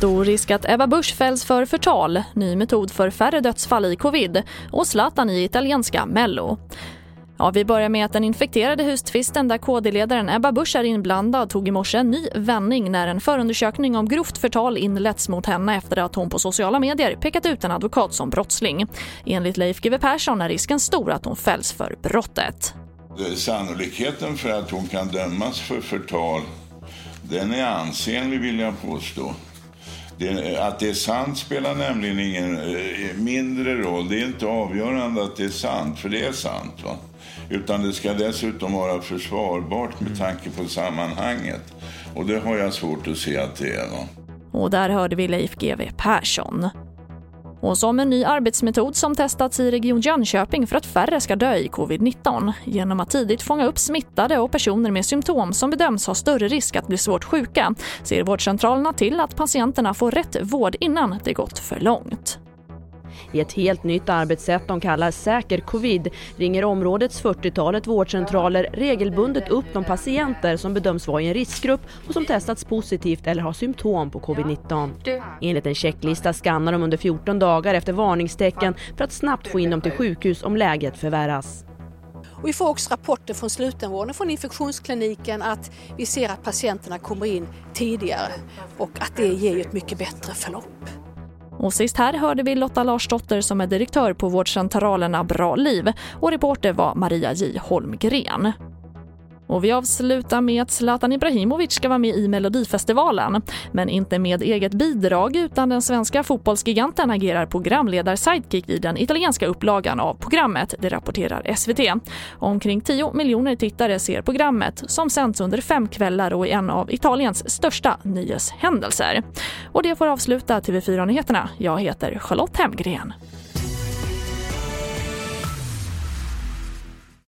Stor risk att Ebba Busch fälls för förtal, ny metod för färre dödsfall i covid och Zlatan i italienska Mello. Ja, vi börjar med att den infekterade hustvisten där KD-ledaren Ebba Busch är inblandad tog i morse en ny vändning när en förundersökning om grovt förtal inletts mot henne efter att hon på sociala medier pekat ut en advokat som brottsling. Enligt Leif GW Persson är risken stor att hon fälls för brottet. Sannolikheten för att hon kan dömas för förtal den är ansenlig vill jag påstå. Det, att det är sant spelar nämligen ingen eh, mindre roll. Det är inte avgörande att det är sant, för det är sant. Va? Utan det ska dessutom vara försvarbart med tanke på sammanhanget. Och det har jag svårt att se att det är. Va? Och där hörde vi Leif GW Persson. Och som en ny arbetsmetod som testats i Region Jönköping för att färre ska dö i covid-19 genom att tidigt fånga upp smittade och personer med symptom som bedöms ha större risk att bli svårt sjuka ser vårdcentralerna till att patienterna får rätt vård innan det gått för långt. I ett helt nytt arbetssätt de kallar säker covid ringer områdets 40-talet vårdcentraler regelbundet upp de patienter som bedöms vara i en riskgrupp och som testats positivt eller har symptom på covid-19. Enligt en checklista skannar de under 14 dagar efter varningstecken för att snabbt få in dem till sjukhus om läget förvärras. Och vi får också rapporter från slutenvården, från infektionskliniken att vi ser att patienterna kommer in tidigare och att det ger ett mycket bättre förlopp. Och sist här hörde vi Lotta Larsdotter som är direktör på vårdcentralerna Bra Liv och reporter var Maria J Holmgren. Och vi avslutar med att Zlatan Ibrahimovic ska vara med i Melodifestivalen. Men inte med eget bidrag utan den svenska fotbollsgiganten agerar programledar-sidekick i den italienska upplagan av programmet, det rapporterar SVT. Omkring 10 miljoner tittare ser programmet som sänds under fem kvällar och är en av Italiens största nyhetshändelser. Och det får avsluta TV4-nyheterna. Jag heter Charlotte Hemgren.